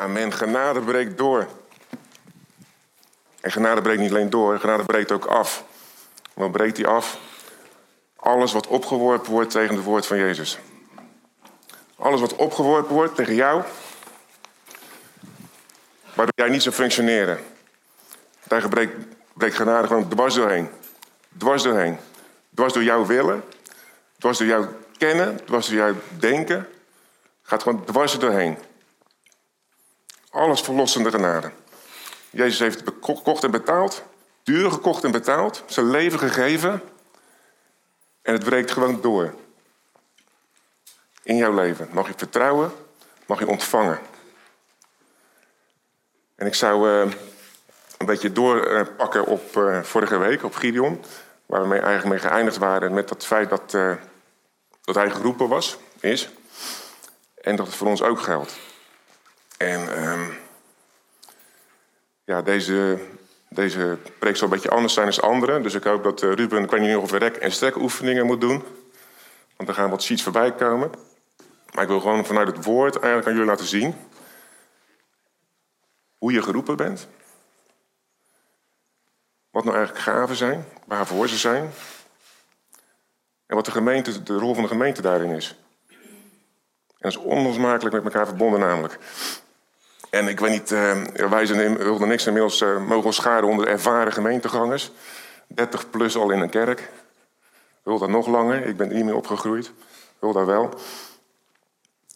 Amen. Genade breekt door. En genade breekt niet alleen door, genade breekt ook af. Wat breekt die af? Alles wat opgeworpen wordt tegen het woord van Jezus. Alles wat opgeworpen wordt tegen jou, waardoor jij niet zou functioneren. Daar breekt, breekt genade gewoon dwars doorheen. Dwars doorheen. Dwars door jouw willen, dwars door jouw kennen, dwars door jouw denken. Gaat gewoon dwars doorheen. Alles verlossende genade. Jezus heeft gekocht en betaald. Duur gekocht en betaald. Zijn leven gegeven. En het breekt gewoon door. In jouw leven. Mag je vertrouwen. Mag je ontvangen. En ik zou uh, een beetje doorpakken op uh, vorige week, op Gideon. Waar we eigenlijk mee geëindigd waren met het feit dat, dat hij geroepen was, is. En dat het voor ons ook geldt. En um, ja, deze, deze preek zal een beetje anders zijn dan andere. Dus ik hoop dat uh, Ruben, ik weet niet of we rek- en strekoefeningen moet doen. Want er gaan wat sheets voorbij komen. Maar ik wil gewoon vanuit het woord eigenlijk aan jullie laten zien... hoe je geroepen bent. Wat nou eigenlijk gaven zijn, waarvoor ze zijn. En wat de, gemeente, de rol van de gemeente daarin is. En dat is onlosmakelijk met elkaar verbonden namelijk. En ik weet niet, uh, wij zijn, wilden niks inmiddels uh, mogen scharen onder ervaren gemeentegangers. 30 plus al in een kerk. Wil dat nog langer, ik ben er niet meer opgegroeid. Wil dat wel.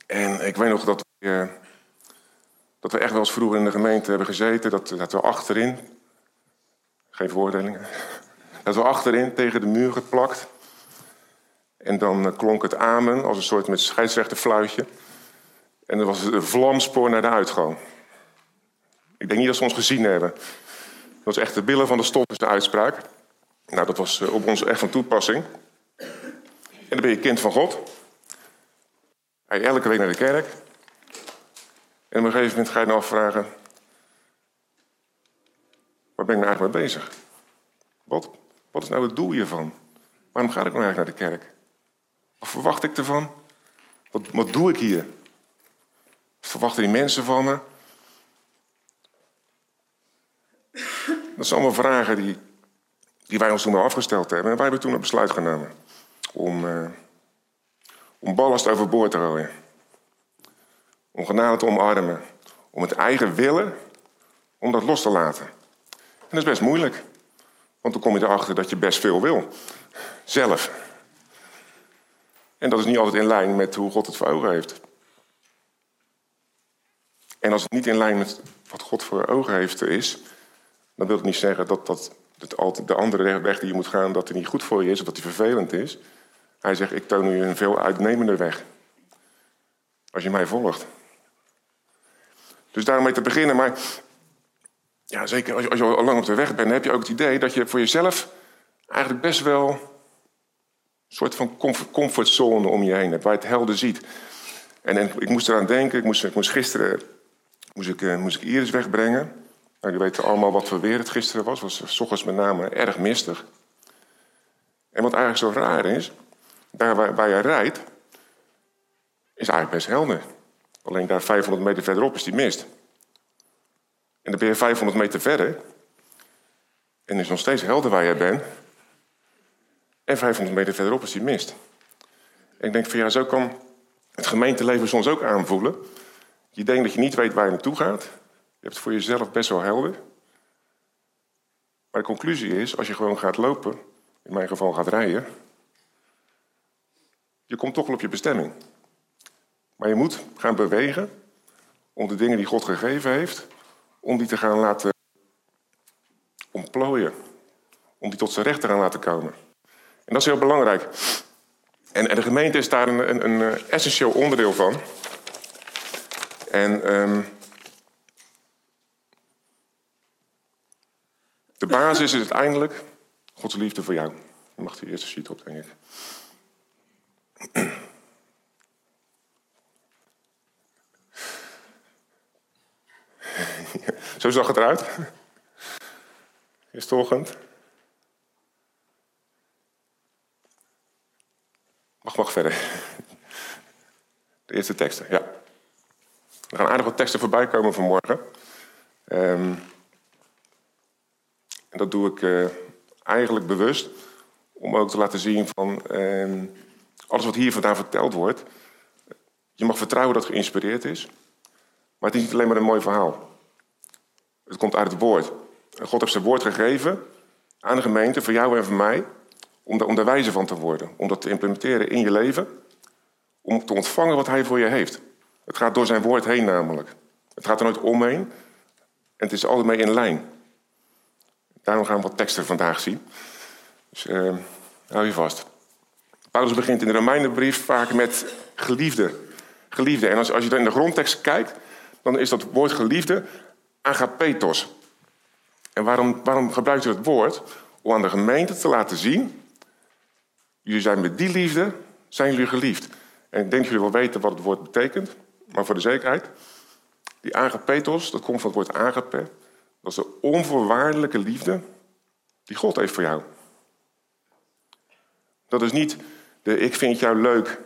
En ik weet nog dat we, uh, dat we echt wel eens vroeger in de gemeente hebben gezeten. Dat, dat we achterin, geen veroordelingen, dat we achterin tegen de muur geplakt. En dan klonk het amen als een soort met scheidsrechterfluitje. En er was een vlamspoor naar de uitgang. Ik denk niet dat ze ons gezien hebben. Dat was echt de billen van de stof, is de uitspraak. Nou, dat was op ons echt van toepassing. En dan ben je kind van God. Ga je elke week naar de kerk. En op een gegeven moment ga je nou afvragen... Waar ben ik nou eigenlijk mee bezig? Wat, wat is nou het doel hiervan? Waarom ga ik nou eigenlijk naar de kerk? Wat verwacht ik ervan? Wat, wat doe ik hier? Verwachten die mensen van me? Dat zijn allemaal vragen die, die wij ons toen wel afgesteld hebben. En wij hebben toen een besluit genomen om, uh, om ballast overboord te gooien. Om genade te omarmen. Om het eigen willen, om dat los te laten. En dat is best moeilijk. Want dan kom je erachter dat je best veel wil. Zelf. En dat is niet altijd in lijn met hoe God het voor ogen heeft. En als het niet in lijn met wat God voor ogen heeft is, dan wil het niet zeggen dat, dat de andere weg die je moet gaan, dat die niet goed voor je is of dat die vervelend is. Hij zegt, ik toon u een veel uitnemender weg. Als je mij volgt. Dus daarom mee te beginnen, maar ja, zeker als je, als je al lang op de weg bent, heb je ook het idee dat je voor jezelf eigenlijk best wel een soort van comfortzone om je heen hebt, waar je het helder ziet. En, en ik moest eraan denken, ik moest, ik moest gisteren moest ik, uh, moest ik Iris wegbrengen. Nou, jullie weten allemaal wat voor weer het gisteren was. Het was s ochtends met name erg mistig. En wat eigenlijk zo raar is, daar waar, waar je rijdt, is eigenlijk best helder. Alleen daar 500 meter verderop is die mist. En dan ben je 500 meter verder. En is nog steeds helder waar jij bent. En 500 meter verderop is die mist. En ik denk van ja, zo kan het gemeenteleven soms ook aanvoelen. Je denkt dat je niet weet waar je naartoe gaat. Je hebt het voor jezelf best wel helder. Maar de conclusie is, als je gewoon gaat lopen, in mijn geval gaat rijden, je komt toch wel op je bestemming. Maar je moet gaan bewegen om de dingen die God gegeven heeft, om die te gaan laten ontplooien. Om die tot zijn recht te gaan laten komen. En dat is heel belangrijk. En, de gemeente is daar een, een, een essentieel onderdeel van. En um, de basis is uiteindelijk Gods liefde voor jou. Je mag die eerste sheet op, denk ik. Zo zag het eruit. Is volgend. Mag, mag verder. De eerste teksten, ja. Er gaan aardig wat teksten voorbij komen vanmorgen. Ehm, en dat doe ik uh, eigenlijk bewust om ook te laten zien van ehm, alles wat hier vandaan verteld wordt. Je mag vertrouwen dat het geïnspireerd is. Maar het is niet alleen maar een mooi verhaal. Het komt uit het woord. God heeft zijn woord gegeven aan de gemeente, voor jou en voor mij, om om daar wijzer van te worden. Om dat te implementeren in je leven. Om te ontvangen wat hij voor je heeft. Het gaat door zijn woord heen namelijk. Het gaat er nooit omheen. En het is altijd mee in lijn. Daarom gaan we wat teksten vandaag zien. Dus uh, hou je vast. Paulus begint in de Romeinenbrief vaak met geliefde. Geliefde. En als, als je dan in de grondtekst kijkt, dan is dat woord geliefde agapetos. En waarom, waarom gebruikt u het woord? Om aan de gemeente te laten zien... jullie zijn met die liefde, zijn jullie geliefd. En ik denk dat jullie wel weten wat het woord betekent. Maar voor de zekerheid... die agapetos, dat komt van het woord agape... dat is de onvoorwaardelijke liefde die God heeft voor jou. Dat is niet de ik vind jou leuk...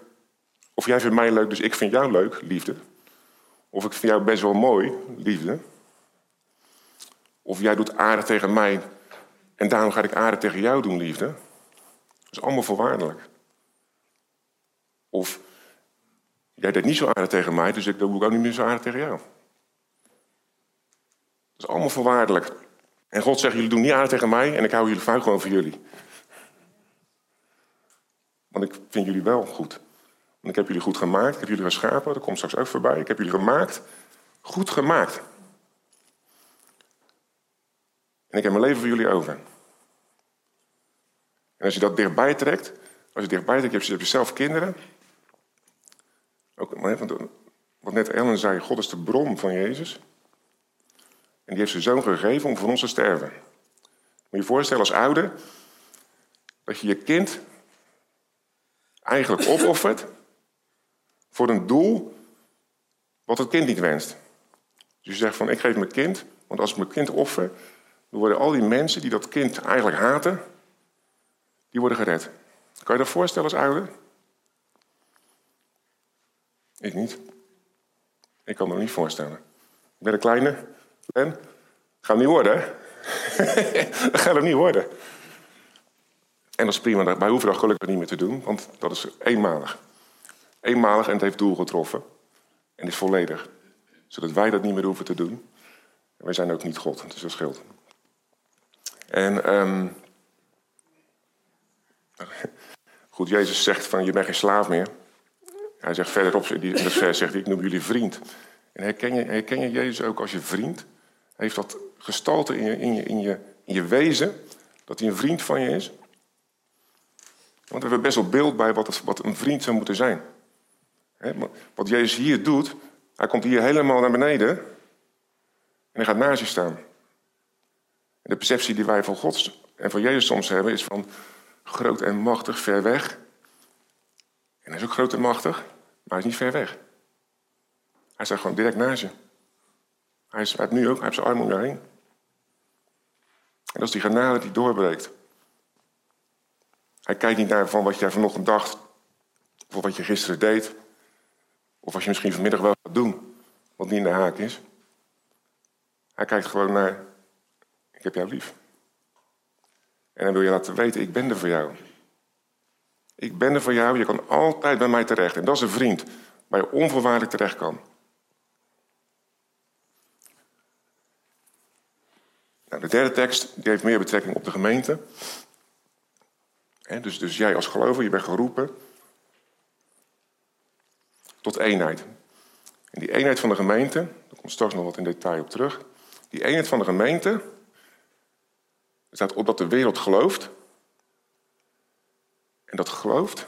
of jij vindt mij leuk, dus ik vind jou leuk, liefde... Of ik vind jou best wel mooi, liefde. Of jij doet aardig tegen mij en daarom ga ik aardig tegen jou doen, liefde. Dat is allemaal voorwaardelijk. Of jij deed niet zo aardig tegen mij, dus ik doe ook niet meer zo aardig tegen jou. Dat is allemaal voorwaardelijk. En God zegt, jullie doen niet aardig tegen mij en ik hou jullie vuil gewoon voor jullie. Want ik vind jullie wel goed. Want ik heb jullie goed gemaakt, ik heb jullie geschapen, dat komt straks ook voorbij. Ik heb jullie gemaakt, goed gemaakt. En ik heb mijn leven voor jullie over. En als je dat dichtbij trekt, als je dichtbij trekt, je hebt zelf kinderen. Ook, wat net Ellen zei, God is de bron van Jezus. En die heeft zijn zoon gegeven om voor ons te sterven. Moet je je voorstellen als ouder, dat je je kind eigenlijk opoffert voor een doel wat het kind niet wenst. Dus je zegt van, ik geef mijn kind, want als ik mijn kind offer, dan worden al die mensen die dat kind eigenlijk haten, die worden gered. Kan je dat voorstellen als ouder? Ik niet. Ik kan me dat niet voorstellen. Ik ben een kleine. Dat gaat hem niet worden, hè? dat gaat hem niet worden. En dat is prima. Wij hoeven dat gelukkig niet meer te doen, want dat is eenmalig. Eenmalig en het heeft doel getroffen. En is volledig. Zodat wij dat niet meer hoeven te doen. En wij zijn ook niet God, dus dat scheelt. En um, goed, Jezus zegt van je bent geen slaaf meer. Hij zegt verderop, in dat vers zegt hij, ik noem jullie vriend. En herken je, herken je Jezus ook als je vriend? Heeft dat gestalte in je, in, je, in, je, in je wezen, dat hij een vriend van je is? Want we hebben best wel beeld bij wat, wat een vriend zou moeten zijn. Wat Jezus hier doet, hij komt hier helemaal naar beneden en hij gaat naast je staan. De perceptie die wij van God en van Jezus soms hebben is van groot en machtig, ver weg. En hij is ook groot en machtig, maar hij is niet ver weg. Hij staat gewoon direct naast je. Hij, is, nu ook, hij heeft zijn arm om je heen. En dat is die genade die doorbreekt. Hij kijkt niet naar van wat jij vanochtend dacht, of wat je gisteren deed. Of als je misschien vanmiddag wel gaat doen, wat niet in de haak is. Hij kijkt gewoon naar, ik heb jou lief. En dan wil je laten weten, ik ben er voor jou. Ik ben er voor jou, je kan altijd bij mij terecht. En dat is een vriend waar je onvoorwaardelijk terecht kan. Nou, de derde tekst die heeft meer betrekking op de gemeente. dus, dus jij als gelover, je bent geroepen tot eenheid. En die eenheid van de gemeente, daar komt straks nog wat in detail op terug. Die eenheid van de gemeente staat op dat de wereld gelooft. En dat gelooft,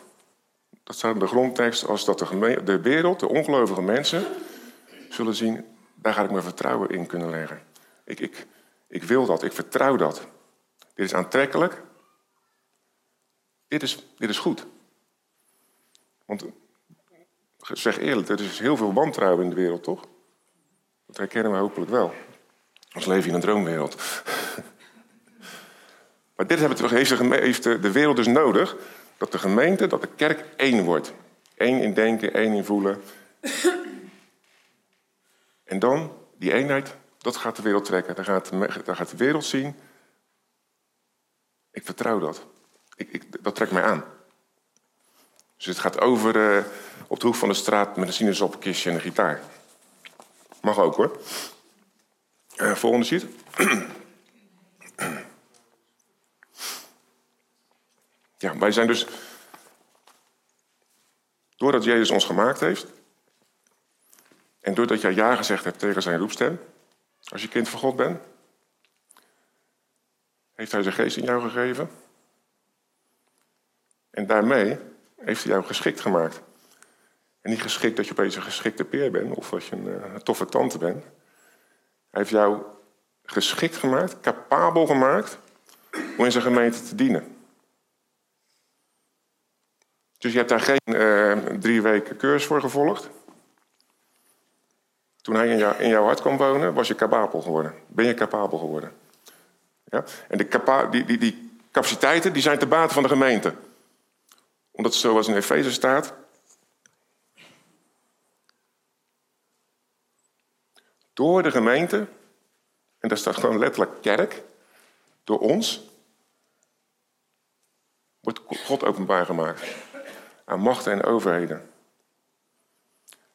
dat staat in de grondtekst als dat de, de wereld, de ongelovige mensen, zullen zien, daar ga ik mijn vertrouwen in kunnen leggen. Ik, ik, ik wil dat, ik vertrouw dat. Dit is aantrekkelijk. Dit is, dit is goed. Want zeg eerlijk, er is heel veel wantrouwen in de wereld, toch? Dat herkennen we hopelijk wel. Ons leven in een droomwereld. maar dit heeft de wereld dus nodig. Dat de gemeente, dat de kerk één wordt. Eén in denken, één in voelen. En dan, die eenheid, dat gaat de wereld trekken. Daar gaat, daar gaat de wereld zien. Ik vertrouw dat. Ik, ik, dat trekt mij aan. Dus het gaat over uh, op de hoek van de straat met een sinaasappelkistje en een gitaar. Mag ook hoor. Uh, volgende sheet. ja, wij zijn dus. Doordat Jezus ons gemaakt heeft. En doordat jij ja gezegd hebt tegen zijn roepstem. Als je kind van God bent. Heeft hij zijn geest in jou gegeven. En daarmee heeft hij jou geschikt gemaakt. En niet geschikt dat je opeens een geschikte peer bent of dat je een, eh, een toffe tante bent. Hij heeft jou geschikt gemaakt, capabel gemaakt om in zijn gemeente te dienen. Dus je hebt daar geen uh, drie weken cursus voor gevolgd. Toen hij in, in, jouw hart kwam wonen, was je capabel geworden. Ben je capabel geworden. Ja? En de capa die, die, die capaciteiten die zijn te bate van de gemeente. Omdat zoals in Efeze staat, Door de gemeente, en daar staat gewoon letterlijk kerk, door ons, wordt God openbaar gemaakt aan machten en overheden.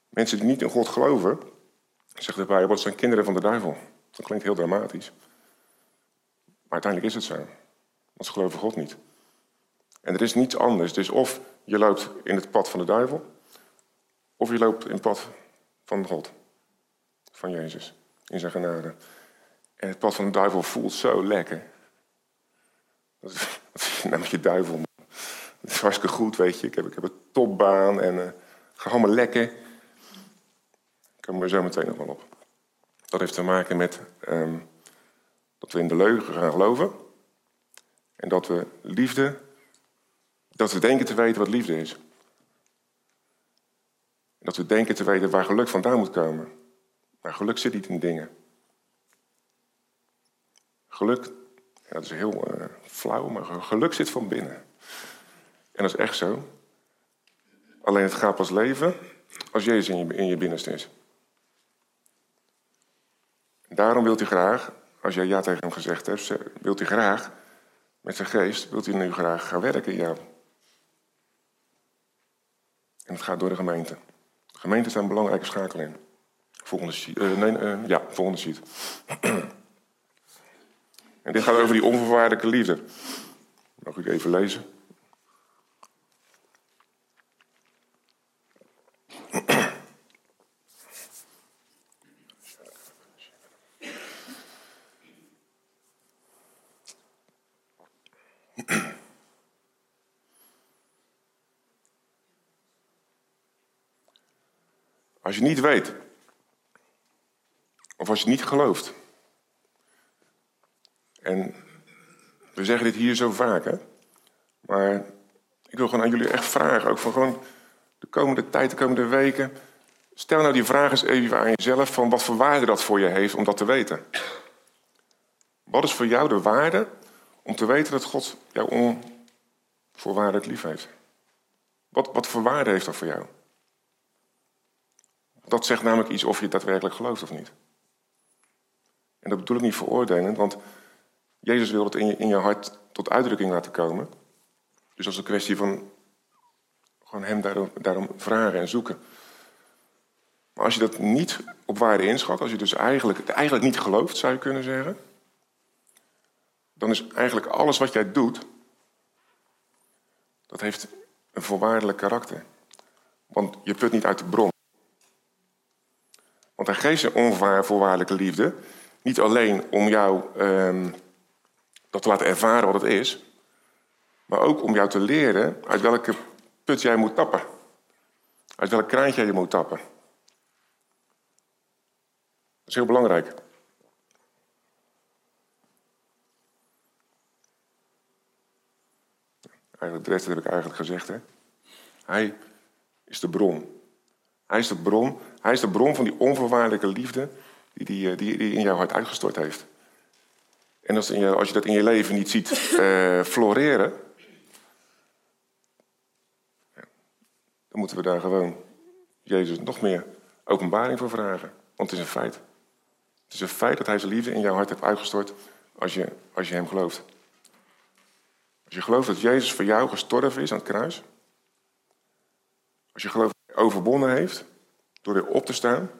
Mensen die niet in God geloven, zegt de Bijbel, zijn kinderen van de duivel. Dat klinkt heel dramatisch. Maar uiteindelijk is het zo. Want ze geloven God niet. En er is niets anders. Dus of je loopt in het pad van de duivel, of je loopt in het pad van God van Jezus in zijn genade. En het pad van de duivel voelt zo lekker. Dat is namelijk je duivel. Het is hartstikke goed, weet je. Ik heb, ik heb een topbaan en uh, ga allemaal lekker. Ik kom er zo meteen nog wel op. Dat heeft te maken met um, dat we in de leugen gaan geloven. En dat we liefde, dat we denken te weten wat liefde is. En dat we denken te weten waar geluk vandaan moet komen. Maar geluk zit niet in dingen. Geluk, ja, dat is heel uh, flauw, maar geluk zit van binnen. En dat is echt zo. Alleen het gaat pas leven als Jezus in je, in je binnenste is. Daarom wilt hij graag, als jij ja tegen hem gezegd hebt, wilt hij graag met zijn geest, wilt hij nu graag gaan werken in jou. En het gaat door de gemeente. De gemeente is een belangrijke schakel in. Volgende sheet. Uh, nee, uh, ja, volgende sheet. en dit gaat over die onvoorwaardelijke liefde. Mag ik even lezen? Als je niet weet of als je niet gelooft. En we zeggen dit hier zo vaak, hè? Maar ik wil gewoon aan jullie echt vragen, ook van gewoon de komende tijd, de komende weken. Stel nou die vraag eens even aan jezelf van wat voor waarde dat voor je heeft om dat te weten. Wat is voor jou de waarde om te weten dat God jou onvoorwaardelijk lief heeft? Wat, wat voor waarde heeft dat voor jou? Dat zegt namelijk iets of je daadwerkelijk gelooft of niet. En dat bedoel ik niet veroordelend, want Jezus wil het in je, in je hart tot uitdrukking laten komen. Dus is een kwestie van gewoon hem daarom, daarom vragen en zoeken. Maar als je dat niet op waarde inschat, als je dus eigenlijk, eigenlijk niet gelooft, zou je kunnen zeggen, dan is eigenlijk alles wat jij doet, dat heeft een voorwaardelijk karakter. Want je put niet uit de bron. Want hij geeft een onvoorwaardelijke liefde niet alleen om jou um, dat te laten ervaren wat het is, maar ook om jou te leren uit welke put jij moet tappen. Uit welk kraantje je moet tappen. Dat is heel belangrijk. Eigenlijk, de rest heb ik eigenlijk gezegd. Hè? Hij is de bron. Hij is de bron. Hij is de bron van die onvoorwaardelijke liefde die, die, eh, die, die in jouw hart uitgestort heeft. En als, je, als je dat in je leven niet ziet uh, floreren, dan moeten we daar gewoon Jezus nog meer openbaring voor vragen. Want het is een feit. Het is een feit dat hij zijn liefde in jouw hart heeft uitgestort als je, als je hem gelooft. Als je gelooft dat Jezus voor jou gestorven is aan het kruis. Als je gelooft overwonnen heeft door weer op te staan.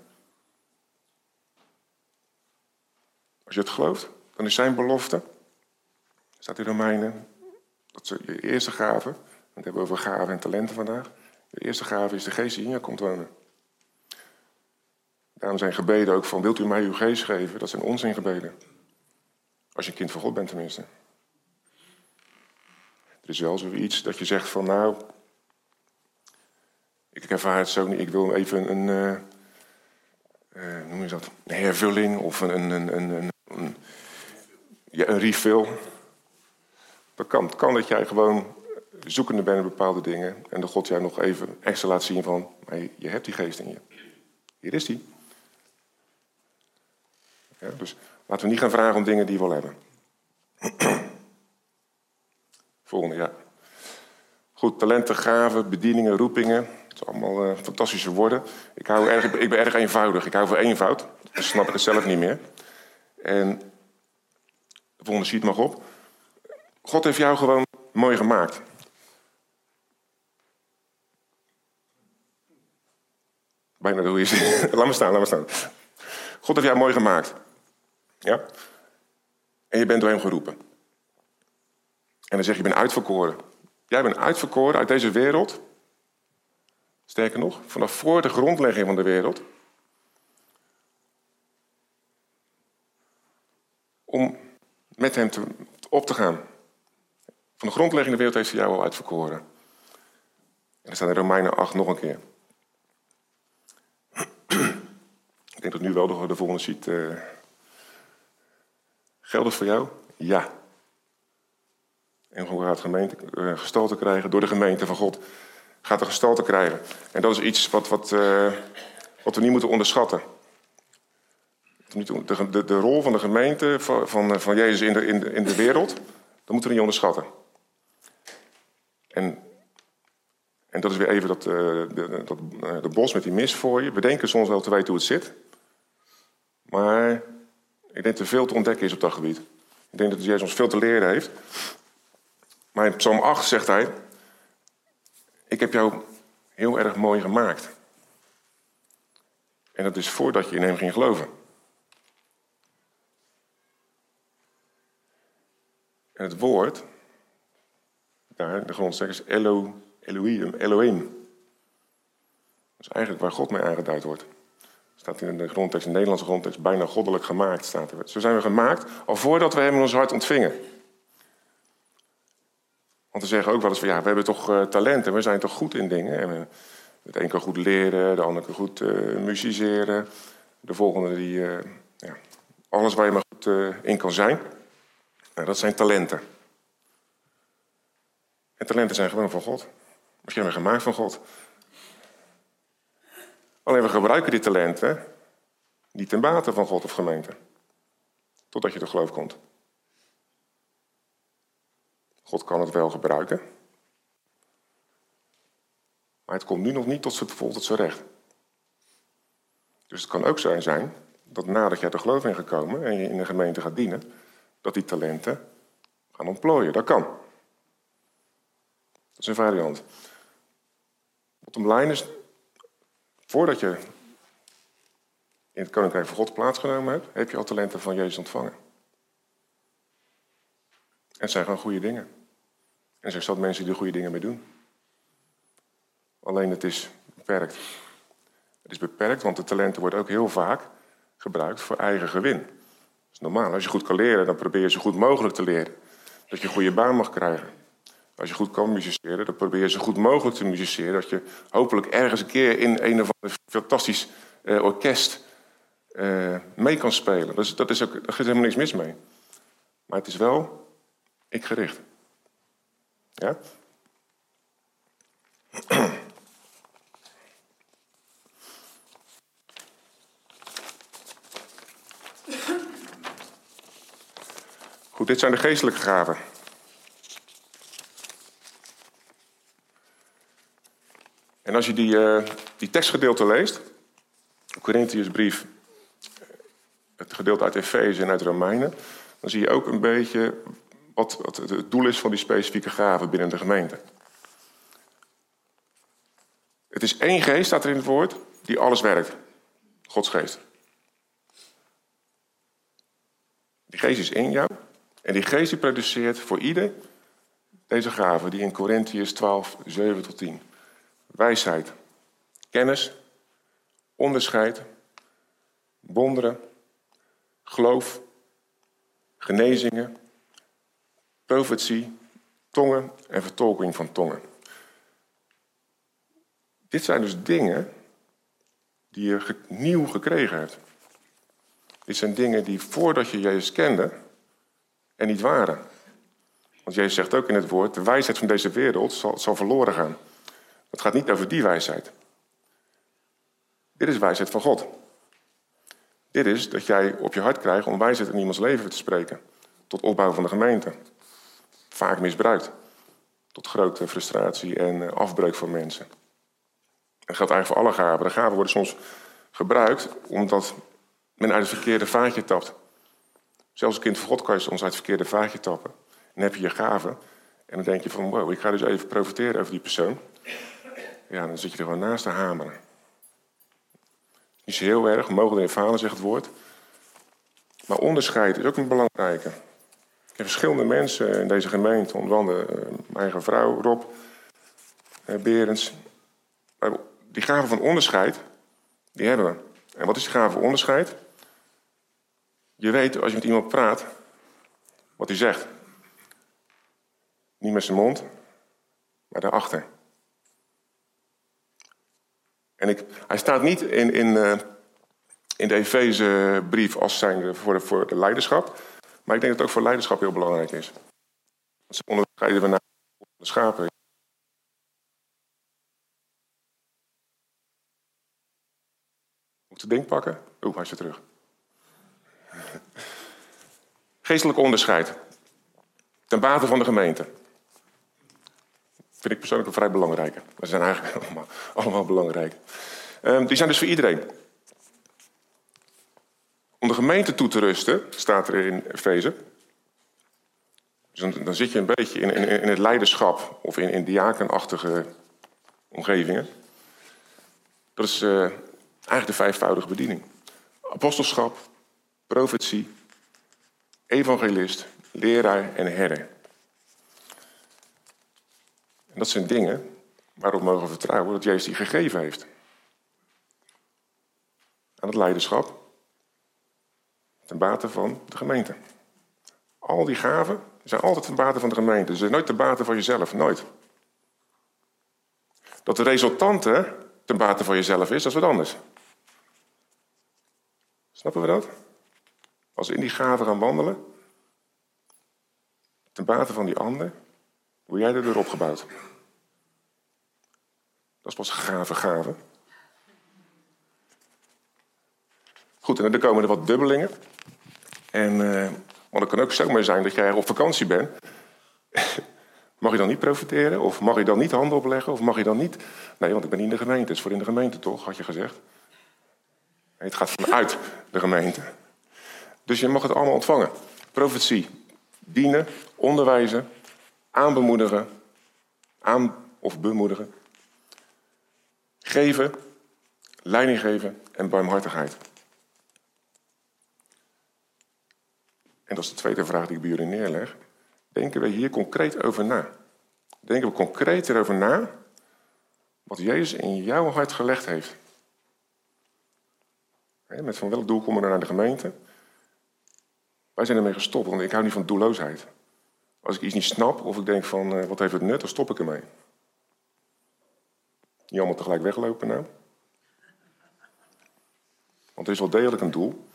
Als je het gelooft, dan is zijn belofte, staat in Romeinen, dat ze je eerste gave, we hebben over gaven en talenten vandaag. De eerste gave is de geest die in je komt wonen. Daarom zijn gebeden ook van, wilt u mij uw geest geven? Dat zijn onzin gebeden. Als je een kind van God bent tenminste. Er is wel zoiets dat je zegt van, nou, ik ervaar het zo niet, ik wil even een, uh, noem je dat, een hervulling of een, een, een, een, een, ja, een refill. Dat kan. Het kan dat jij gewoon zoekende bent naar bepaalde dingen en dat God jou nog even extra laat zien van, maar je hebt die geest in je. Hier is die. Dus laten we niet gaan vragen om dingen die we al hebben. Volgende, ja. Goed, talenten, gaven, bedieningen, roepingen. Allemaal uh, fantastische woorden. Ik, hou erg, ik ben erg eenvoudig. Ik hou van eenvoud. Dan snap ik het zelf niet meer. En de volgende sheet mag op. God heeft jou gewoon mooi gemaakt. Bijna de hoe je Laat me staan, laat me staan. God heeft jou mooi gemaakt. Ja? En je bent door hem geroepen. En dan zeg je, je bent uitverkoren. Jij bent uitverkoren uit deze wereld. Sterker nog, vanaf voor de grondlegging van de wereld. Om met hem te, op te gaan. Van de grondlegging de wereld heeft hij jou al uitverkoren. En er staat in Romeinen 8 nog een keer. Ik denk dat nu wel de, de volgende ziet. Uh, geldt het voor jou? Ja. En hoe gaat gemeente uh, gestalte krijgen? Door de gemeente van God gaat er gestalte krijgen. En dat is iets wat, wat, uh, wat we niet moeten onderschatten. De, de, de, rol van de gemeente, van, van, van Jezus in de, in, de, in de wereld, dat moeten we niet onderschatten. En, en dat is weer even dat, de, dat, de bos met die mis voor je. We denken soms wel te weten hoe het zit. Maar ik denk dat er veel te ontdekken is op dat gebied. Ik denk dat Jezus ons veel te leren heeft. Maar in Psalm 8 zegt hij: Ik heb jou heel erg mooi gemaakt. En dat is voordat je in hem ging geloven. En het woord, daar, de grondtekst is Elo, Elohim, Elohim. Dat is eigenlijk waar God mee aangeduid wordt. Staat in de grondtekst, in de Nederlandse grondtekst, bijna goddelijk gemaakt. Staat er. Zo zijn we gemaakt al voordat we hem in ons hart ontvingen. Want we zeggen ook wel eens van ja, we hebben toch uh, talenten, we zijn toch goed in dingen. En we, de een kan goed leren, de ander kan goed uh, musiceren. De volgende die, ja, alles waar je maar goed in kan zijn. Nou, dat zijn talenten. En talenten zijn gewoon van God. Of jij bent gemaakt van God. Alleen we gebruiken die talenten niet ten bate van God of gemeente. Totdat je tot geloof komt. God kan het wel gebruiken. Maar het komt nu nog niet tot zijn, tot zijn recht. Dus het kan ook zijn, zijn dat nadat jij er geloof in gekomen en je in de gemeente gaat dienen, dat die talenten gaan ontplooien. Dat kan. Dat is een variant. Bottom line is, voordat je in het Koninkrijk van God plaatsgenomen hebt, heb je al talenten van Jezus ontvangen. En zijn gewoon goede dingen. En er zijn zat mensen die er goede dingen mee doen. Alleen het is beperkt. Het is beperkt, want de talenten worden ook heel vaak gebruikt voor eigen gewin. Dat is normaal. Als je goed kan leren, dan probeer je zo goed mogelijk te leren. Dat je een goede baan mag krijgen. Als je goed kan musiceren, dan probeer je zo goed mogelijk te musiceren. Dat je hopelijk ergens een keer in een of ander fantastisch uh, orkest uh, mee kan spelen. Dus dat is ook, daar is helemaal niks mis mee. Maar het is wel ik gericht. Ja? Goed, dit zijn de geestelijke gaven. En als je die, uh, die tekstgedeelte leest, Corinthiërsbrief het gedeelte uit Efeze en uit Romeinen, dan zie je ook een beetje wat, het doel is van die specifieke gaven binnen de gemeente. Het is één geest, staat er in het woord, die alles werkt. Gods geest. Die geest is in jou. En die geest die produceert voor ieder deze gaven, die in Corinthians 12, 7 tot 10. Wijsheid, kennis, onderscheid, wonderen, geloof, genezingen, profetie, tongen en vertolking van tongen. Dit zijn dus dingen die je nieuw gekregen hebt. Dit zijn dingen die voordat je Jezus kende er niet waren. Want Jezus zegt ook in het woord, de wijsheid van deze wereld zal, zal verloren gaan. Het gaat niet over die wijsheid. Dit is wijsheid van God. Dit is dat jij op je hart krijgt om wijsheid in iemands leven te spreken. Tot opbouw van de gemeente. Vaak misbruikt. Tot grote frustratie en eh, afbreuk van mensen. Dat geldt eigenlijk voor alle gaven. De gaven worden soms gebruikt omdat men uit het verkeerde vaatje tapt. Zelfs een kind van God kan je soms uit het verkeerde vaatje tappen. En dan heb je je gaven. En dan denk je van, wow, ik ga dus even profiteren over die persoon. Ja, dan zit je er gewoon naast te hameren. Niet zo heel erg, mogen in falen, zegt het woord. Maar onderscheid is ook een belangrijke. Ik verschillende mensen in deze gemeente, onder andere eh, mijn eigen vrouw, Rob, eh, Berends. Die gave van onderscheid, die hebben we. En wat is die gave van onderscheid? Je weet als je met iemand praat, wat hij zegt. Niet met zijn mond, maar daarachter. En ik, hij staat niet in, in, uh, in de Efezebrief als zijn voor voor de leiderschap. Maar ik denk dat het ook voor leiderschap heel belangrijk is. Want ze onderscheiden we naar de schapen. Moet de ding pakken? Oeh, hij is terug. Geestelijk onderscheid. Ten bate van de gemeente. Vind ik persoonlijk een vrij belangrijke. Dat zijn eigenlijk allemaal, allemaal belangrijk. Um, die zijn dus voor iedereen. Om de gemeente toe te rusten, staat er in Efeze. Dus dan, zit je een beetje in, in, in het leiderschap of in, in diakenachtige omgevingen. Dat is uh, eigenlijk de vijfvoudige bediening: apostelschap, profetie, evangelist, leraar en herder. En dat zijn dingen waarop we mogen vertrouwen dat Jezus die gegeven heeft. Aan het leiderschap ten bate van de gemeente. Al die gaven zijn altijd ten bate van de gemeente. Ze zijn nooit ten bate van jezelf, nooit. Dat de resultante ten bate van jezelf is, dat is wat anders. Snappen we dat? Als we in die gaven gaan wandelen, ten bate van die ander, word jij er opgebouwd. Dat is pas gave gave. Goed, en dan komen er wat dubbelingen. En, uh, want het kan ook zomaar zijn dat jij op vakantie bent. mag je dan niet profiteren? Of mag je dan niet handen opleggen? Of mag je dan niet... Nee, want ik ben niet in de gemeente. Het is voor in de gemeente toch, had je gezegd. Het gaat vanuit de gemeente. Dus je mag het allemaal ontvangen. Profetie, dienen, onderwijzen, aanbemoedigen, aan of bemoedigen, geven, leiding geven en barmhartigheid. En dat is de tweede vraag die ik bij jullie neerleg. Denken we hier concreet over na? Denken we concreet erover na wat Jezus in jouw hart gelegd heeft? Met van welk doel komen we naar de gemeente? Wij zijn ermee gestopt, want ik hou niet van doelloosheid. Als ik iets niet snap of ik denk van uh, wat heeft het nut, dan stop ik ermee. Niet allemaal tegelijk weglopen nou. Want er is wel degelijk een doel.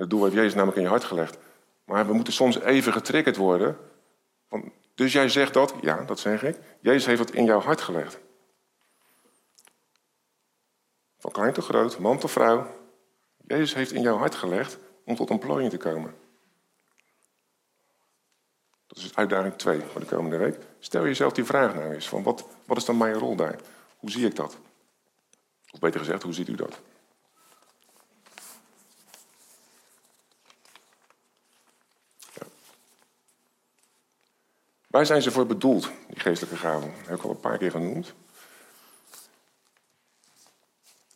Het doel heeft Jezus namelijk in je hart gelegd. Maar we moeten soms even getriggerd worden. dus jij zegt dat? Ja, dat zeg ik. Jezus heeft het in jouw hart gelegd. Van klein tot groot, man tot vrouw. Jezus heeft in jouw hart gelegd om tot ontplooiing te komen. Dat is uitdaging 2 voor de komende week. Stel jezelf die vraag nou eens: van wat, wat is dan mijn rol daar? Hoe zie ik dat? Of beter gezegd, hoe ziet u dat? Waar zijn ze voor bedoeld, die geestelijke gaven? Dat heb ik al een paar keer genoemd.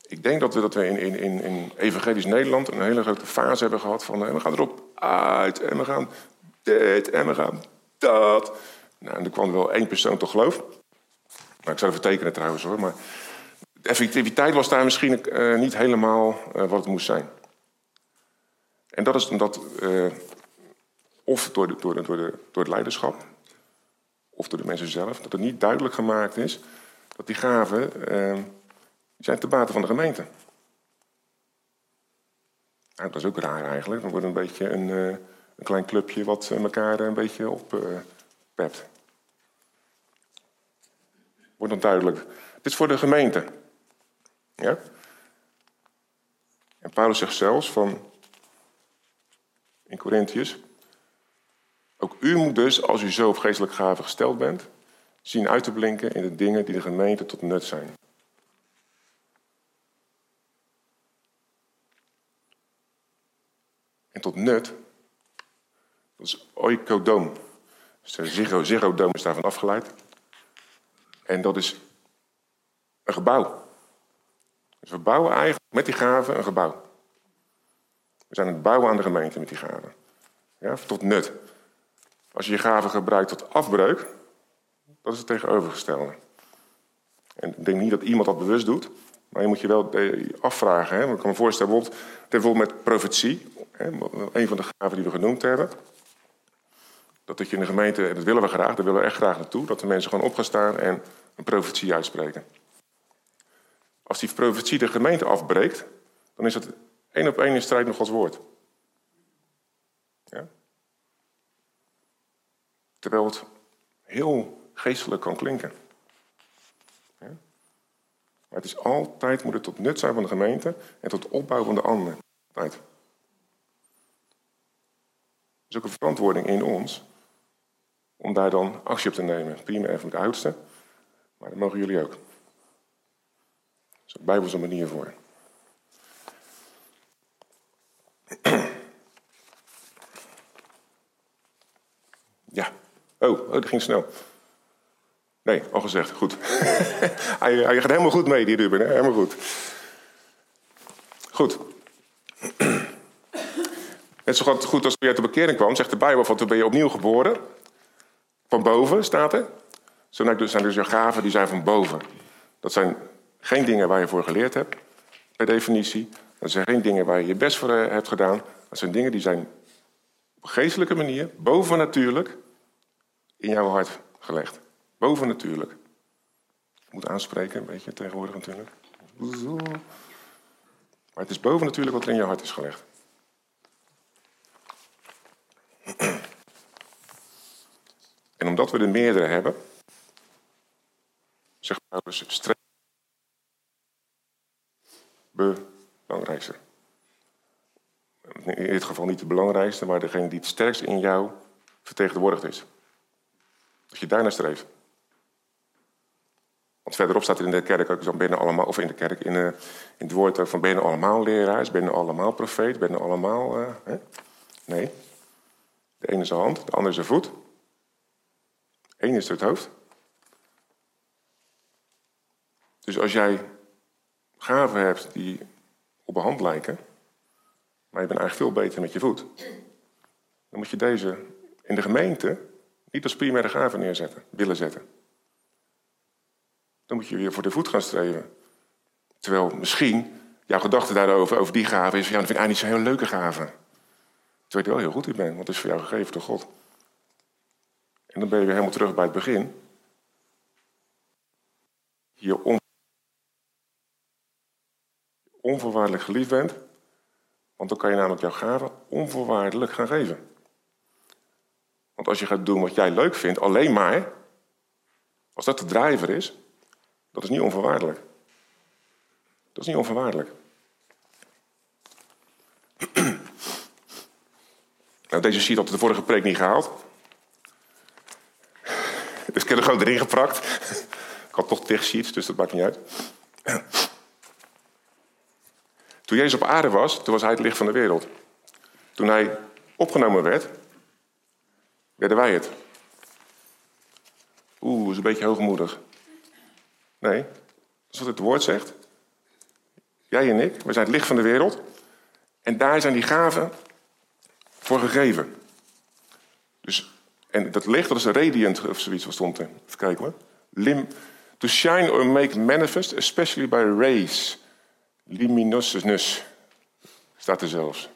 Ik denk dat we, dat we in, in, in evangelisch Nederland een hele grote fase hebben gehad van... we gaan erop uit en we gaan dit en we gaan dat. Nou, en er kwam wel één persoon tot geloof. Nou, ik zou het vertekenen trouwens hoor, maar... De effectiviteit was daar misschien uh, niet helemaal uh, wat het moest zijn. En dat is omdat, of door, de, door, door het leiderschap, of door de mensen zelf, dat het niet duidelijk gemaakt is dat die gaven die zijn te bate van de gemeente. Dat is ook raar eigenlijk. Dan wordt een beetje een, een klein clubje wat elkaar een beetje oppept. Wordt dan duidelijk. Het is voor de gemeente. Ja? En Paulus zegt zelfs van in Corinthians. Ook u moet dus, als u zo op geestelijke gaven gesteld bent, zien uit te blinken in de dingen die de gemeente tot nut zijn. En tot nut, dat is oikodoom. Dus de ziggodoom is daarvan afgeleid. En dat is een gebouw. Dus we bouwen eigenlijk met die gaven een gebouw. We zijn het bouwen aan de gemeente met die gaven. Ja, tot nut. Als je je gaven gebruikt tot afbreuk, dat is het tegenovergestelde. En ik denk niet dat iemand dat bewust doet, maar je moet je wel afvragen. Hè? Ik kan me voorstellen, bijvoorbeeld, bijvoorbeeld met profetie, hè? een van de gaven die we genoemd hebben. Dat dat je in de gemeente, dat willen we graag, daar willen we echt graag naartoe, dat de mensen gewoon op gaan staan en een profetie uitspreken. Als die profetie de gemeente afbreekt, dan is het één op één in strijd met Gods woord. Ja? Terwijl het heel geestelijk kan klinken. Maar het is altijd, moet het tot nut zijn van de gemeente en tot opbouw van de ander. Altijd. Er is ook een verantwoording in ons om daar dan actie op te nemen. Prima even de oudste, maar dat mogen jullie ook is een bijbelse manier voor. Ja. Oh, oh, dat ging snel. Nee, al gezegd. Goed. hij, gaat helemaal goed mee, die Ruben. Hè? Helemaal goed. Goed. Net zo goed als toen je uit de bekering kwam, zegt de Bijbel van toen ben je opnieuw geboren. Van boven staat er. Zo zijn dus je gaven die zijn van boven. Dat zijn geen dingen waar je voor geleerd hebt, per definitie. Dat zijn geen dingen waar je je best voor eh, hebt gedaan. Dat zijn dingen die zijn op geestelijke manier, bovennatuurlijk, in jouw hart gelegd. Bovennatuurlijk. Ik moet aanspreken, een beetje tegenwoordig natuurlijk. Maar het is bovennatuurlijk wat er in je hart is gelegd. En omdat we er meerdere hebben, zegt Paulus, streef belangrijkste. In dit geval niet de belangrijkste, maar degene die het sterkst in jou vertegenwoordigd is. Dat je daarnaar streeft. Want verderop staat er in de kerk ook dan binnen allemaal, of in de kerk, in, uh, in het woord van ben allemaal leraars, ben allemaal profeet, ben allemaal. Uh, hè? Nee. De ene is de hand, de andere is de voet. Eén is het hoofd. Dus als jij gaven hebt die op een hand lijken, maar je bent eigenlijk veel beter met je voet, dan moet je deze in de gemeente niet als primaire gave neerzetten, willen zetten. Dan moet je weer voor de voet gaan streven. Terwijl misschien jouw gedachte daarover, over die gave, is: ja, dat vind ik eigenlijk niet zo'n heel leuke gave. Terwijl je wel heel goed in bent, want het is voor jou gegeven door God. En dan ben je weer helemaal terug bij het begin. Om onvoorwaardelijk geliefd bent. Want dan kan je namelijk jouw gave onvoorwaardelijk gaan geven. Want als je gaat doen wat jij leuk vindt, alleen maar, als dat de drijver is, dat is niet onvoorwaardelijk. Dat is niet onvoorwaardelijk. Nou, deze sheet had de vorige preek niet gehaald. Dus ik heb er gewoon erin geprakt. Ik had toch tig sheets, dus dat maakt niet uit. Toen Jezus op aarde was, toen was hij het licht van de wereld. Toen hij opgenomen werd, werden wij het. Oeh, is een beetje hoogmoedig. Nee, dat is wat het woord zegt. Jij en ik, we zijn het licht van de wereld. En daar zijn die gaven voor gegeven. Dus, en dat licht, dat is radiant of zoiets, wat stond er? Even kijken hoor. Lim, to shine or make manifest, especially by rays. Luminousness. Staat er zelfs.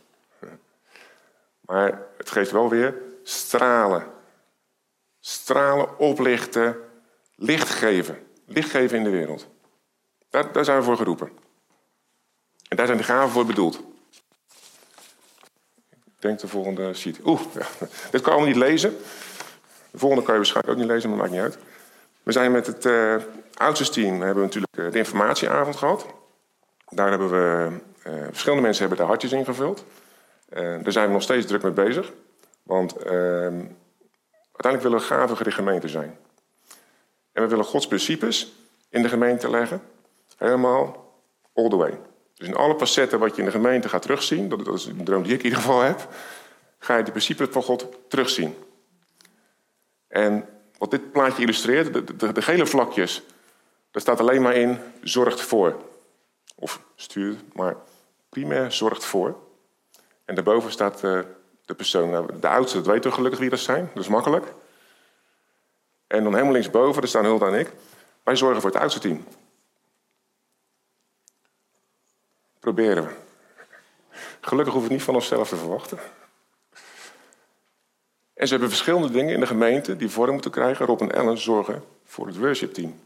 Maar het geeft wel weer stralen. Stralen, oplichten, licht geven. Licht geven in de wereld. Daar, daar zijn we voor geroepen. En daar zijn de gaven voor bedoeld. Ik denk de volgende sheet. Oeh, ja. dit kan je niet lezen. De volgende kan je waarschijnlijk ook niet lezen, maar maakt niet uit. We zijn met het uh, hebben we natuurlijk eh, de informatieavond gehad. Daar hebben we, uh, verschillende mensen hebben daar hartjes ingevuld. Daar zijn we nog steeds druk mee bezig. Want uh, uiteindelijk willen we gavige gemeente zijn. En we willen Gods principes in de gemeente leggen. Helemaal all the way. Dus in alle facetten wat je in de gemeente gaat terugzien, dat, is een droom die ik in ieder geval heb, ga je de principes van God terugzien. En wat dit plaatje illustreert, de, de, gele vlakjes, daar staat alleen maar in zorgt voor. Of stuurt, maar primair zorgt voor. En daarboven staat de, de persoon. Nou, de oudste, dat weten we gelukkig wie dat zijn. Dat is makkelijk. En dan helemaal linksboven, daar staan Hulda en ik. Wij zorgen voor het oudste team. Proberen we. Gelukkig hoeven we niet van onszelf te verwachten. En ze hebben verschillende dingen in de gemeente die vorm moeten krijgen. Rob en Ellen zorgen voor het worshipteam.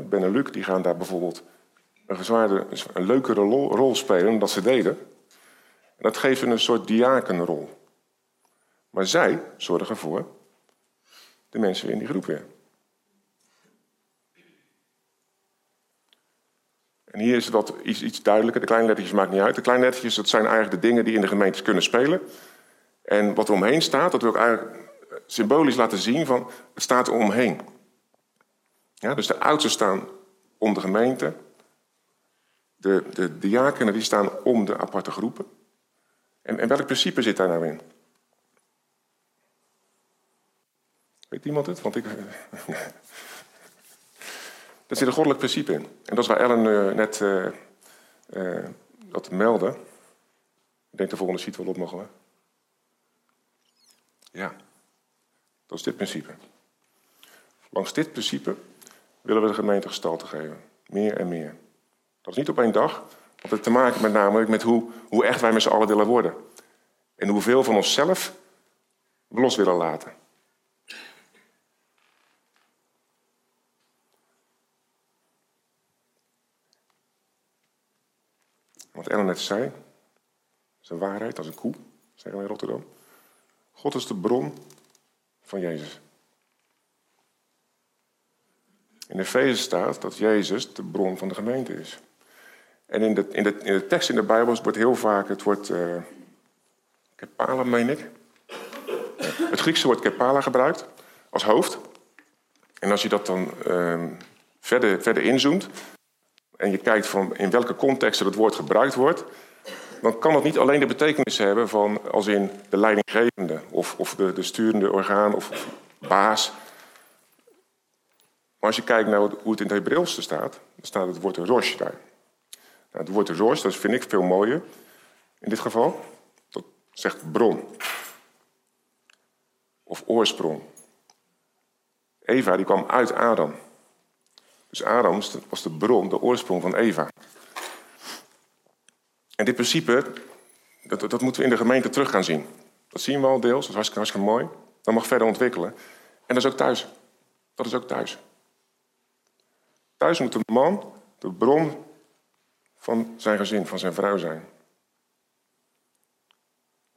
Ben en Luc die gaan daar bijvoorbeeld een, een leukere rol spelen dan dat ze deden. Dat geeft hun een soort diakenrol. Maar zij zorgen ervoor de mensen in die groep weer. En hier is wat iets, iets duidelijker. De kleine lettertjes maakt niet uit. De kleine lettertjes, dat zijn eigenlijk de dingen die in de gemeentes kunnen spelen. En wat er omheen staat, dat wil ik eigenlijk symbolisch laten zien van, het staat er omheen. Ja, dus de oudsten staan om de gemeente. De, de diakenen die staan om de aparte groepen. En, en welk principe zit daar nou in? Weet iemand het? Want ik. Er zit een goddelijk principe in. En dat is waar Ellen uh, net uh, uh, dat meldde. Ik denk de volgende sheet wel op mogen we. Ja, dat is dit principe. Langs dit principe willen we de gemeente gestalte geven. Meer en meer. Dat is niet op één dag. Want het te maken met namelijk met hoe, hoe echt wij met z'n allen willen worden. En hoeveel van onszelf we los willen laten. Wat Ellen net zei, is een waarheid als een koe, zeggen wij in Rotterdam. God is de bron van Jezus. In Efeze staat dat Jezus de bron van de gemeente is. En in de, in de, in de tekst in de Bijbel wordt heel vaak het woord uh, kepala, meen ik. Het Griekse woord kepala gebruikt als hoofd. En als je dat dan uh, verder, verder inzoomt, en je kijkt van in welke contexten het woord gebruikt wordt, dan kan het niet alleen de betekenis hebben van als in de leidinggevende of, of de, de sturende orgaan of, baas. Maar als je kijkt naar hoe het in het Hebreeuws staat, dan staat het woord rosh daar. Het woord rosh, dat vind ik veel mooier in dit geval. Dat zegt bron. Of oorsprong. Eva die kwam uit Adam. Dus Adam was de bron, de oorsprong van Eva. En dit principe, dat, dat moeten we in de gemeente terug gaan zien. Dat zien we al deels, dat is hartstikke, hartstikke mooi. Dat mag verder ontwikkelen. En dat is ook thuis. Dat is ook thuis. Thuis moet de man de bron van zijn gezin, van zijn vrouw zijn.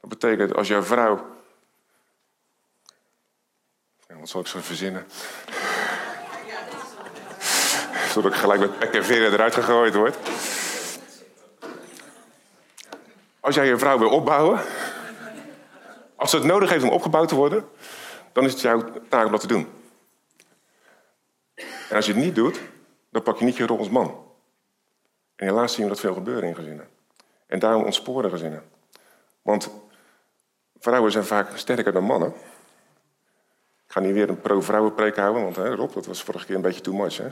Dat betekent als jouw vrouw. Ja, wat zal ik zo verzinnen? Zodat ik gelijk met pek en veren eruit gegooid word. Als jij je vrouw wil opbouwen, als ze het nodig heeft om opgebouwd te worden, dan is het jouw taak om dat te doen. En als je het niet doet, dan pak je niet je rol als man. En helaas zien we dat veel gebeuren in gezinnen. En daarom ontsporen gezinnen. Want vrouwen zijn vaak sterker dan mannen. Ik ga niet weer een pro-vrouwenpreek houden, want hè, Rob, dat was vorige keer een beetje too much. Hè?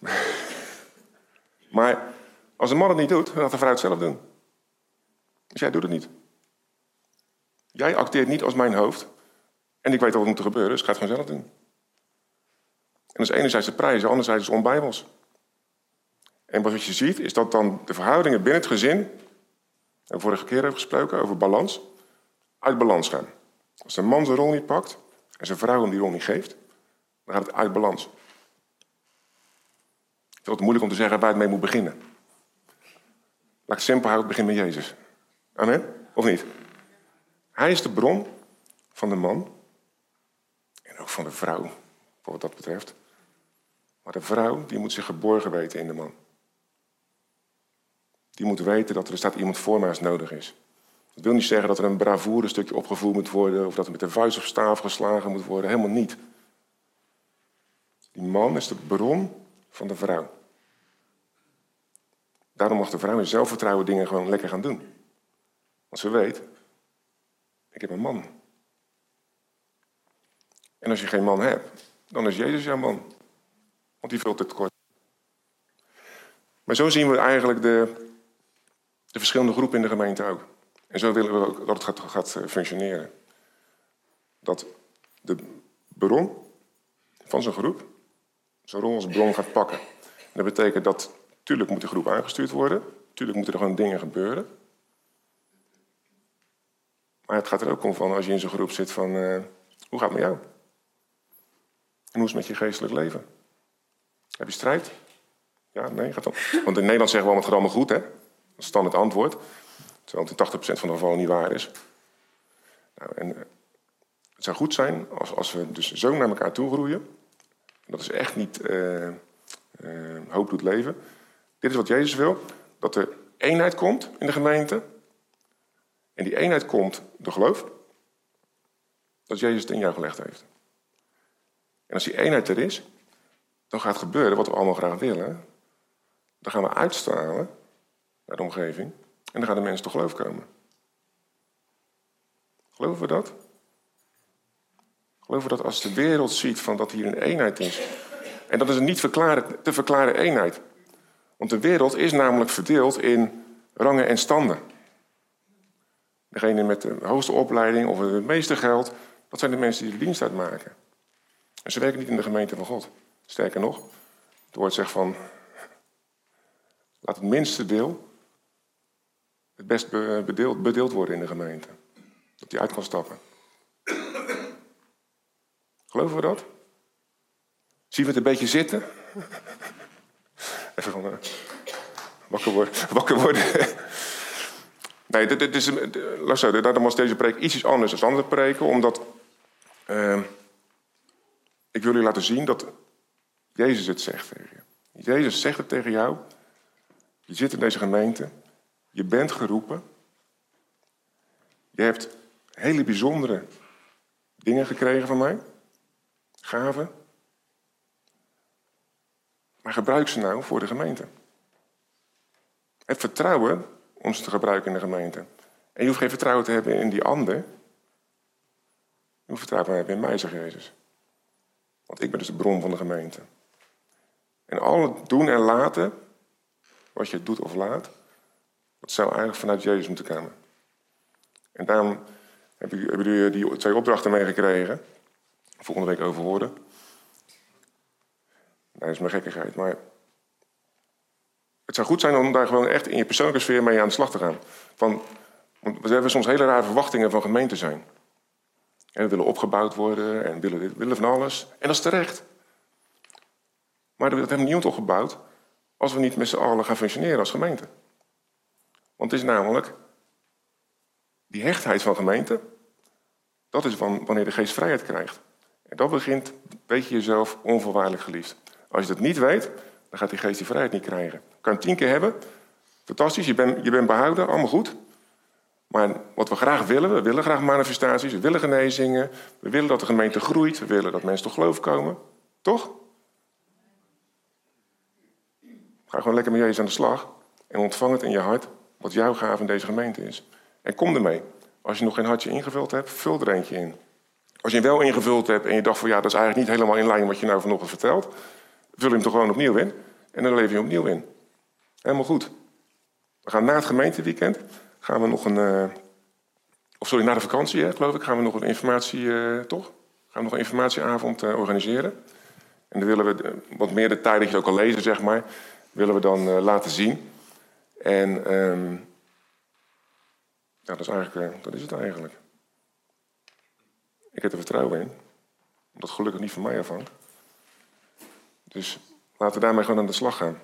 maar als een man het niet doet, dan de vrouw het zelf doen. Dus jij doet het niet. Jij acteert niet als mijn hoofd. En ik weet wat moet gebeuren, dus ik ga het gewoon zelf doen. En dat is enerzijds de prijzen, anderzijds is onbijbels. En wat je ziet, is dat dan de verhoudingen binnen het gezin, en vorige keer hebben we gesproken over balans, uit balans gaan. Als de man zijn rol niet pakt en zijn vrouw hem die rol niet geeft, dan gaat het uit balans. Het is wat moeilijk om te zeggen waar het mee moet beginnen. Laat het simpel houden, begin met Jezus. Amen? Of niet? Hij is de bron van de man en ook van de vrouw, wat dat betreft. Maar de vrouw die moet zich geborgen weten in de man. Die moet weten dat er staat iemand voor nodig is. Dat wil niet zeggen dat er een bravoure stukje opgevoerd moet worden... of dat er met een vuist of staaf geslagen moet worden. Helemaal niet. Die man is de bron van de vrouw. Daarom mag de vrouw in zelfvertrouwen dingen gewoon lekker gaan doen. Want ze weet, ik heb een man. En als je geen man hebt, dan is Jezus jouw man. Want die vult het kort. Maar zo zien we eigenlijk de, de verschillende groepen in de gemeente ook. En zo willen we ook dat het gaat, eh, functioneren. Dat de bron van zijn groep zijn rol als bron gaat pakken. En dat betekent dat, natuurlijk moet de groep aangestuurd worden. Natuurlijk moeten er gewoon dingen gebeuren. Maar het gaat er ook om van, als je in zo'n groep zit van... Uh, hoe gaat het met jou? En hoe is het met je geestelijk leven? Heb je strijd? Ja, nee, gaat dan. Want in Nederland zeggen we allemaal, het gaat allemaal goed, hè? Dat is het antwoord. Terwijl het in 80% van de gevallen niet waar is. Nou, en eh, het zou goed zijn als, als we dus zo naar elkaar toe groeien. Dat is echt niet uh, hoop doet leven. Dit is wat Jezus wil. Dat er eenheid komt in de gemeente. En die eenheid komt door geloof. Dat Jezus het in jou gelegd heeft. En als die eenheid er is, dan gaat gebeuren wat we allemaal graag willen. Dan gaan we uitstralen naar de omgeving. En dan gaan de mensen tot geloof komen. Geloven we dat? Geloven we dat als de wereld ziet van dat hier een eenheid is. En dat is een niet te verklaren eenheid. Want de wereld is namelijk verdeeld in rangen en standen. Degene met de hoogste opleiding of het meeste geld, dat zijn de mensen die de dienst uitmaken. En ze werken niet in de gemeente van God. Sterker nog, het woord zegt van, laat het minste deel het best bedeeld, worden in de gemeente. Dat hij uit kan stappen. Geloven we dat? Zien we het een beetje zitten? Even uh, wakker, worden, wakker worden. nee, dit, is, luister, daarom was deze preek iets anders dan andere preken, omdat uh, ik wil u laten zien dat Jezus het zegt tegen je. Jezus zegt het tegen jou. Je zit in deze gemeente. Je bent geroepen. Je hebt hele bijzondere dingen gekregen van mij. Gaven. Maar gebruik ze nou voor de gemeente. Heb vertrouwen om ze te gebruiken in de gemeente. En je hoeft geen vertrouwen te hebben in die ander. Je hoeft vertrouwen te hebben in mij, zegt Jezus. Want ik ben dus de bron van de gemeente. En al het doen en laten, wat je doet of laat, dat zou eigenlijk vanuit Jezus moeten komen. En daarom hebben jullie die twee opdrachten meegekregen. Volgende week over horen. Dat is mijn gekkigheid. Maar het zou goed zijn om daar gewoon echt in je persoonlijke sfeer mee aan de slag te gaan. Van, want we hebben soms hele rare verwachtingen van gemeente zijn. En we willen opgebouwd worden en willen, willen van alles. En dat is terecht. Maar dat hebben we niet opgebouwd als we niet met z'n allen gaan functioneren als gemeente. Want het is namelijk die hechtheid van gemeente, dat is wanneer de geest vrijheid krijgt. En dat begint, weet je jezelf, onvoorwaardelijk geliefd. Als je dat niet weet, dan gaat die geest die vrijheid niet krijgen. Kan je tien keer hebben, fantastisch, je bent, je behouden, allemaal goed. Maar wat we graag willen, we willen graag manifestaties, we willen genezingen, we willen dat de gemeente groeit, we willen dat mensen tot geloof komen. Toch? Ga gewoon lekker met Jezus aan de slag en ontvang het in je hart wat jouw gave in deze gemeente is. En kom ermee. Als je nog geen hartje ingevuld hebt, vul er eentje in. Als je hem wel ingevuld hebt en je dacht van ja, dat is eigenlijk niet helemaal in lijn wat je nou vanochtend vertelt, vul hem toch gewoon opnieuw in en dan lever je opnieuw in. Helemaal goed. We gaan na het gemeenteweekend gaan we nog een. Uh, of sorry, na de vakantie, hè, geloof ik, gaan we nog een informatie. Uh, toch? Gaan we nog een informatieavond uh, organiseren. En dan willen we wat meer detail, dat je ook al lezen, zeg maar, willen we dan laten zien. En um, ja, dat is, eigenlijk, dat is het eigenlijk. Ik heb er vertrouwen in. Omdat gelukkig niet van mij afhangt. Dus laten we daarmee gewoon aan de slag gaan.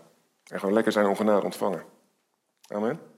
En gewoon lekker zijn ongenade ontvangen. Amen.